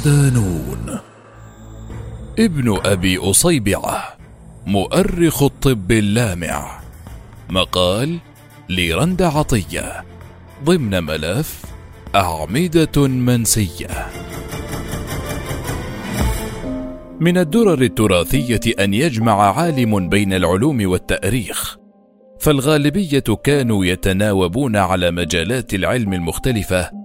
ودانون ابن أبي أصيبعة مؤرخ الطب اللامع. مقال لرند عطية ضمن ملف أعمدة منسية. من الدرر التراثية أن يجمع عالم بين العلوم والتأريخ فالغالبية كانوا يتناوبون على مجالات العلم المختلفة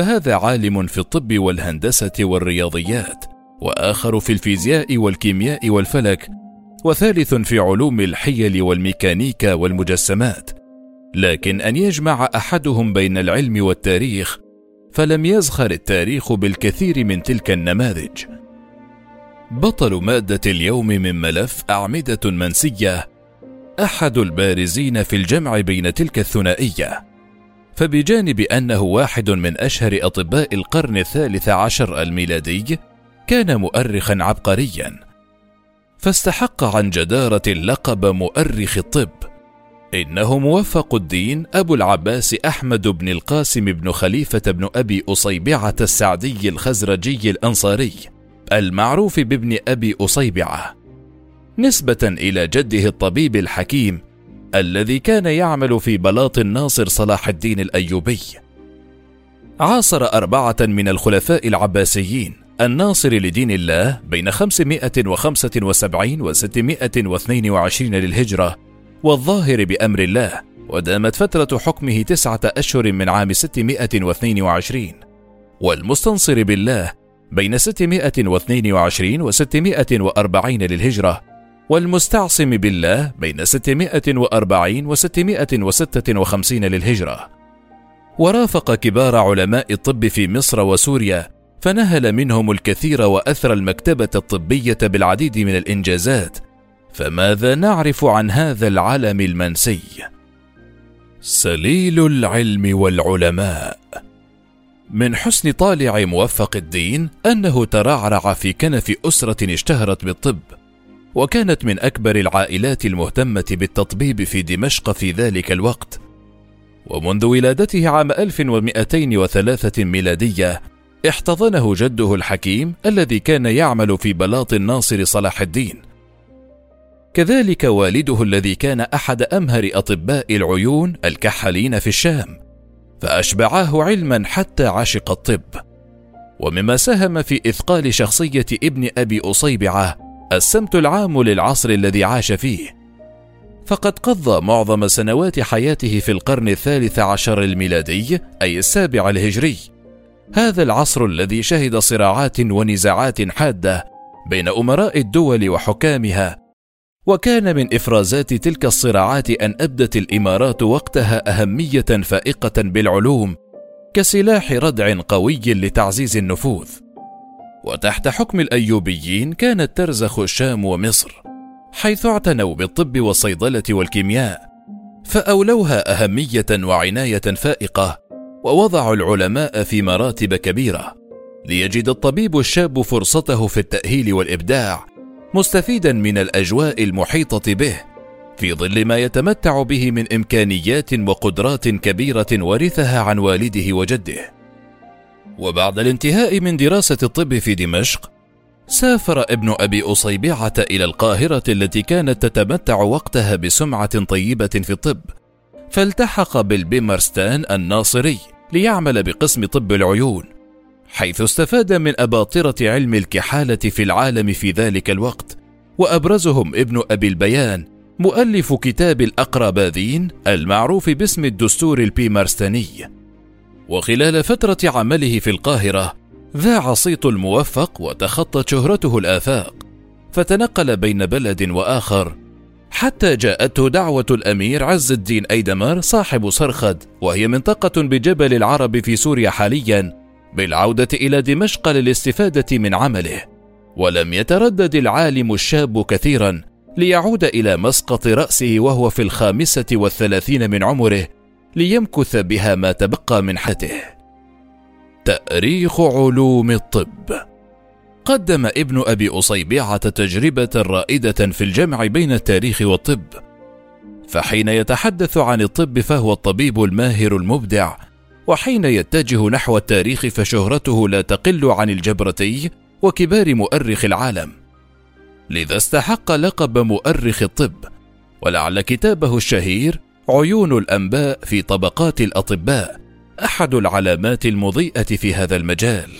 فهذا عالم في الطب والهندسة والرياضيات وآخر في الفيزياء والكيمياء والفلك وثالث في علوم الحيل والميكانيكا والمجسمات. لكن أن يجمع أحدهم بين العلم والتاريخ فلم يزخر التاريخ بالكثير من تلك النماذج. بطل مادة اليوم من ملف أعمدة منسية أحد البارزين في الجمع بين تلك الثنائية. فبجانب أنه واحد من أشهر أطباء القرن الثالث عشر الميلادي كان مؤرخا عبقريا. فاستحق عن جدارة اللقب مؤرخ الطب. إنه موفق الدين أبو العباس أحمد بن القاسم بن خليفة بن أبي أصيبعة السعدي الخزرجي الأنصاري المعروف بابن أبي أصيبعة. نسبة إلى جده الطبيب الحكيم الذي كان يعمل في بلاط الناصر صلاح الدين الأيوبي. عاصر أربعة من الخلفاء العباسيين الناصر لدين الله بين 575 و 622 للهجرة والظاهر بأمر الله ودامت فترة حكمه تسعة أشهر من عام 622 والمستنصر بالله بين 622 و 640 للهجرة والمستعصم بالله بين 640 و 656 للهجرة. ورافق كبار علماء الطب في مصر وسوريا فنهل منهم الكثير واثرى المكتبة الطبية بالعديد من الإنجازات. فماذا نعرف عن هذا العلم المنسي؟ سليل العلم والعلماء. من حسن طالع موفق الدين أنه ترعرع في كنف أسرة اشتهرت بالطب. وكانت من أكبر العائلات المهتمة بالتطبيب في دمشق في ذلك الوقت. ومنذ ولادته عام 1203 ميلادية احتضنه جده الحكيم الذي كان يعمل في بلاط الناصر صلاح الدين. كذلك والده الذي كان أحد أمهر أطباء العيون الكحالين في الشام فأشبعاه علما حتى عشق الطب. ومما ساهم في إثقال شخصية ابن أبي أصيبعة السمت العام للعصر الذي عاش فيه. فقد قضى معظم سنوات حياته في القرن الثالث عشر الميلادي أي السابع الهجري. هذا العصر الذي شهد صراعات ونزاعات حادة بين أمراء الدول وحكامها. وكان من إفرازات تلك الصراعات أن أبدت الإمارات وقتها أهمية فائقة بالعلوم كسلاح ردع قوي لتعزيز النفوذ. وتحت حكم الأيوبيين كانت ترزخ الشام ومصر حيث اعتنوا بالطب والصيدلة والكيمياء فأولوها أهمية وعناية فائقة ووضعوا العلماء في مراتب كبيرة ليجد الطبيب الشاب فرصته في التأهيل والإبداع مستفيدا من الأجواء المحيطة به في ظل ما يتمتع به من إمكانيات وقدرات كبيرة ورثها عن والده وجده. وبعد الانتهاء من دراسة الطب في دمشق سافر ابن أبي أصيبعة إلى القاهرة التي كانت تتمتع وقتها بسمعة طيبة في الطب فالتحق بالبيمرستان الناصري ليعمل بقسم طب العيون حيث استفاد من أباطرة علم الكحالة في العالم في ذلك الوقت وأبرزهم ابن أبي البيان مؤلف كتاب الأقرباذين المعروف باسم الدستور البيمارستاني. وخلال فترة عمله في القاهرة ذاع صيت الموفق وتخطت شهرته الآفاق فتنقل بين بلد وآخر حتى جاءته دعوة الأمير عز الدين أيدمر صاحب صرخد وهي منطقة بجبل العرب في سوريا حاليا بالعودة إلى دمشق للاستفادة من عمله. ولم يتردد العالم الشاب كثيرا ليعود إلى مسقط رأسه وهو في الخامسة والثلاثين من عمره ليمكث بها ما تبقى من حياته تأريخ علوم الطب. قدم ابن أبي أصيبعة تجربة رائدة في الجمع بين التاريخ والطب. فحين يتحدث عن الطب فهو الطبيب الماهر المبدع وحين يتجه نحو التاريخ فشهرته لا تقل عن الجبرتي وكبار مؤرخ العالم. لذا استحق لقب مؤرخ الطب ولعل كتابه الشهير عيون الأنباء في طبقات الأطباء أحد العلامات المضيئة في هذا المجال.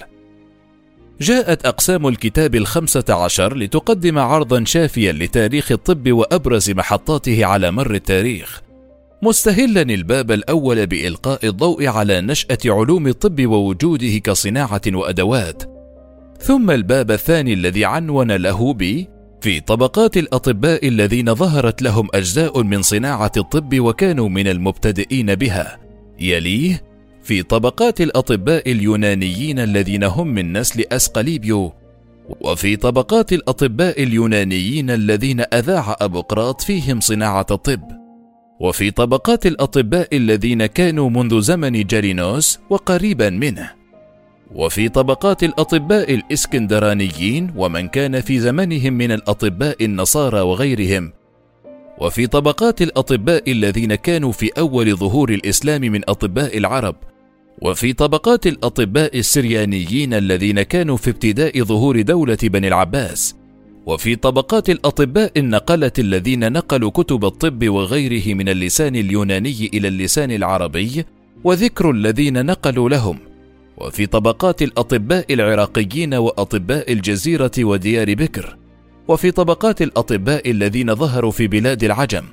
جاءت أقسام الكتاب الخمسة عشر لتقدم عرضا شافيا لتاريخ الطب وأبرز محطاته على مر التاريخ مستهلا الباب الأول بإلقاء الضوء على نشأة علوم الطب ووجوده كصناعة وأدوات. ثم الباب الثاني الذي عنون له ب في طبقات الأطباء الذين ظهرت لهم أجزاء من صناعة الطب وكانوا من المبتدئين بها. يليه في طبقات الأطباء اليونانيين الذين هم من نسل أسقليبيو وفي طبقات الأطباء اليونانيين الذين أذاع ابقراط فيهم صناعة الطب. وفي طبقات الأطباء الذين كانوا منذ زمن جالينوس وقريبا منه. وفي طبقات الأطباء الإسكندرانيين ومن كان في زمنهم من الأطباء النصارى وغيرهم. وفي طبقات الأطباء الذين كانوا في أول ظهور الإسلام من أطباء العرب. وفي طبقات الأطباء السريانيين الذين كانوا في ابتداء ظهور دولة بني العباس. وفي طبقات الأطباء النقلة الذين نقلوا كتب الطب وغيره من اللسان اليوناني إلى اللسان العربي وذكر الذين نقلوا لهم. وفي طبقات الأطباء العراقيين وأطباء الجزيرة وديار بكر وفي طبقات الأطباء الذين ظهروا في بلاد العجم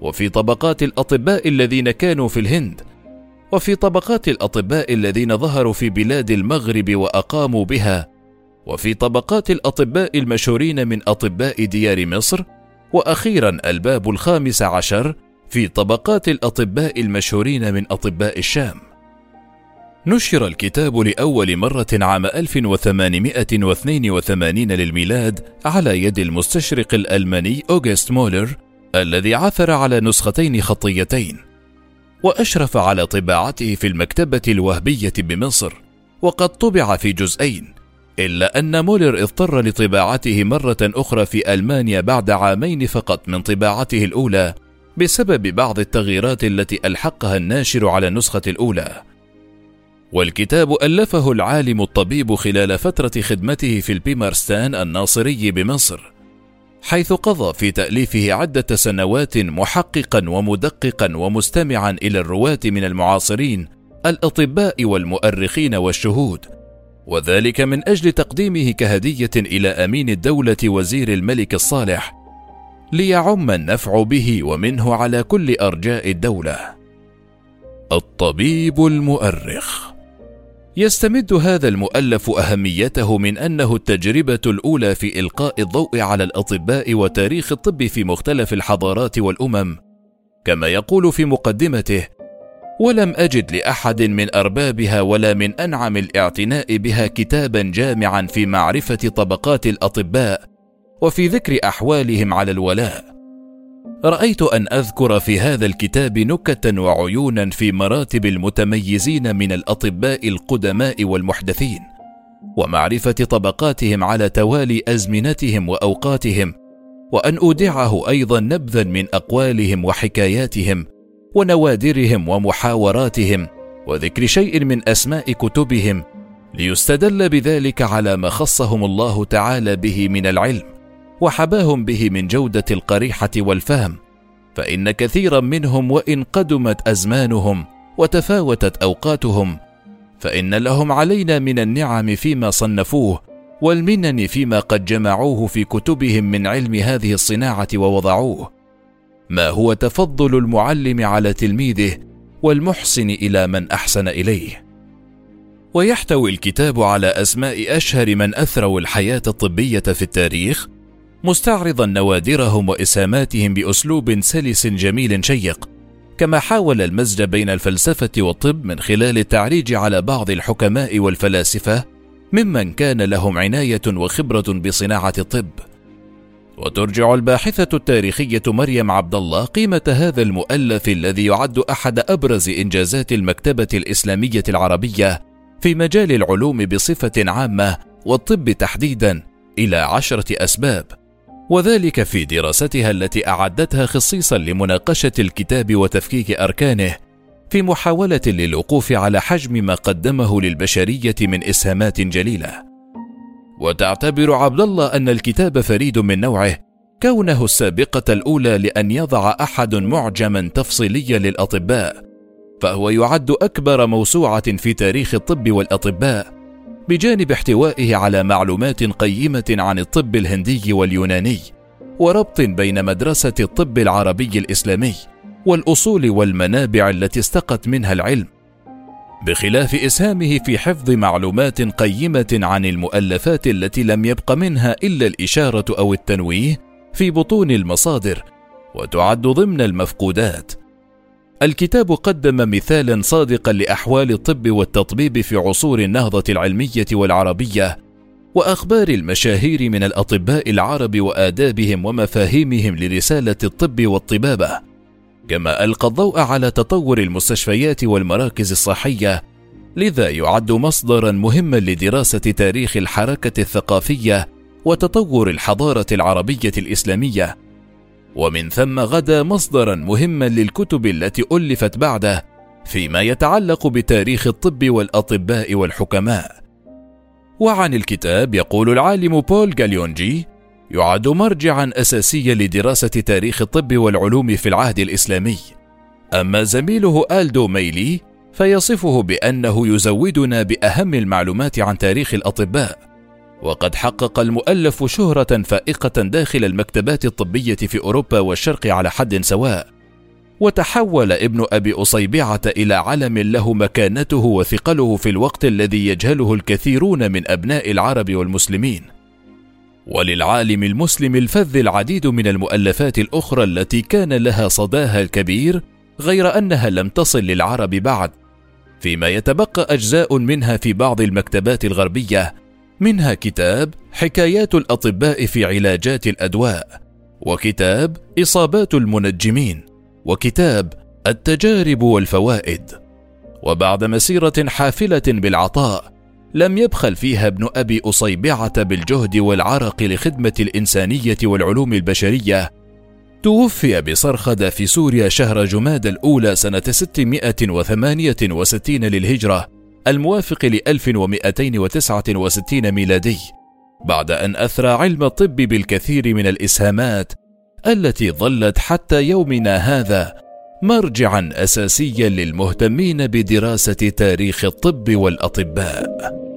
وفي طبقات الأطباء الذين كانوا في الهند وفي طبقات الأطباء الذين ظهروا في بلاد المغرب وأقاموا بها وفي طبقات الأطباء المشهورين من أطباء ديار مصر وأخيرا الباب الخامس عشر في طبقات الأطباء المشهورين من أطباء الشام. نشر الكتاب لأول مرة عام 1882 للميلاد على يد المستشرق الألماني أوغست مولر الذي عثر على نسختين خطيتين وأشرف على طباعته في المكتبة الوهبية بمصر وقد طبع في جزئين إلا أن مولر اضطر لطباعته مرة أخرى في ألمانيا بعد عامين فقط من طباعته الأولى بسبب بعض التغييرات التي ألحقها الناشر على النسخة الأولى. والكتاب ألفه العالم الطبيب خلال فترة خدمته في البيمارستان الناصري بمصر حيث قضى في تأليفه عدة سنوات محققا ومدققا ومستمعا إلى الرواة من المعاصرين الأطباء والمؤرخين والشهود. وذلك من أجل تقديمه كهدية إلى أمين الدولة وزير الملك الصالح ليعم النفع به ومنه على كل أرجاء الدولة. الطبيب المؤرخ يستمد هذا المؤلف أهميته من أنه التجربة الأولى في إلقاء الضوء على الأطباء وتاريخ الطب في مختلف الحضارات والأمم كما يقول في مقدمته ولم أجد لأحد من أربابها ولا من أنعم الاعتناء بها كتابا جامعا في معرفة طبقات الأطباء وفي ذكر أحوالهم على الولاء. رأيت أن أذكر في هذا الكتاب نكتا وعيونا في مراتب المتميزين من الأطباء القدماء والمحدثين ومعرفة طبقاتهم على توالي أزمنتهم وأوقاتهم وأن أودعه أيضا نبذا من أقوالهم وحكاياتهم ونوادرهم ومحاوراتهم وذكر شيء من أسماء كتبهم ليستدل بذلك على ما خصهم الله تعالى به من العلم. وحباهم به من جودة القريحة والفهم فإن كثيرا منهم وإن قدمت أزمانهم وتفاوتت أوقاتهم فإن لهم علينا من النعم فيما صنفوه والمنن فيما قد جمعوه في كتبهم من علم هذه الصناعة ووضعوه. ما هو تفضل المعلم على تلميذه والمحسن إلى من أحسن إليه. ويحتوي الكتاب على أسماء أشهر من أثروا الحياة الطبية في التاريخ مستعرضا نوادرهم واسهاماتهم بأسلوب سلس جميل شيق كما حاول المزج بين الفلسفة والطب من خلال التعريج على بعض الحكماء والفلاسفة ممن كان لهم عناية وخبرة بصناعة الطب. وترجع الباحثة التاريخية مريم عبد الله قيمة هذا المؤلف الذي يعد أحد أبرز إنجازات المكتبة الإسلامية العربية في مجال العلوم بصفة عامة والطب تحديدا إلى عشرة أسباب. وذلك في دراستها التي أعدتها خصيصا لمناقشة الكتاب وتفكيك أركانه في محاولة للوقوف على حجم ما قدمه للبشرية من إسهامات جليلة. وتعتبر عبد الله أن الكتاب فريد من نوعه كونه السابقة الأولى لأن يضع أحد معجما تفصيليا للأطباء فهو يعد أكبر موسوعة في تاريخ الطب والأطباء. بجانب احتوائه على معلومات قيمة عن الطب الهندي واليوناني وربط بين مدرسة الطب العربي الإسلامي والأصول والمنابع التي استقت منها العلم بخلاف إسهامه في حفظ معلومات قيمة عن المؤلفات التي لم يبق منها إلا الإشارة أو التنويه في بطون المصادر وتعد ضمن المفقودات. الكتاب قدم مثالا صادقا لأحوال الطب والتطبيب في عصور النهضة العلمية والعربية وأخبار المشاهير من الأطباء العرب وآدابهم ومفاهيمهم لرسالة الطب والطبابة كما ألقى الضوء على تطور المستشفيات والمراكز الصحية لذا يعد مصدرا مهما لدراسة تاريخ الحركة الثقافية وتطور الحضارة العربية الإسلامية. ومن ثم غدا مصدرا مهما للكتب التي ألفت بعده فيما يتعلق بتاريخ الطب والأطباء والحكماء. وعن الكتاب يقول العالم بول جاليونجي يعد مرجعا اساسيا لدراسة تاريخ الطب والعلوم في العهد الإسلامي. أما زميله ألدو ميلي فيصفه بأنه يزودنا بأهم المعلومات عن تاريخ الأطباء. وقد حقق المؤلف شهرة فائقة داخل المكتبات الطبية في أوروبا والشرق على حد سواء. وتحول ابن أبي أصيبعة إلى علم له مكانته وثقله في الوقت الذي يجهله الكثيرون من أبناء العرب والمسلمين. وللعالم المسلم الفذ العديد من المؤلفات الأخرى التي كان لها صداها الكبير غير أنها لم تصل للعرب بعد. فيما يتبقى أجزاء منها في بعض المكتبات الغربية منها كتاب حكايات الأطباء في علاجات الأدواء وكتاب إصابات المنجمين وكتاب التجارب والفوائد. وبعد مسيرة حافلة بالعطاء لم يبخل فيها ابن أبي أصيبعة بالجهد والعرق لخدمة الإنسانية والعلوم البشرية. توفي بصرخدة في سوريا شهر جماد الأولى سنة 668 للهجرة. الموافق ل 1269 ميلادي بعد أن أثرى علم الطب بالكثير من الإسهامات التي ظلت حتى يومنا هذا مرجعا أساسيا للمهتمين بدراسة تاريخ الطب والأطباء.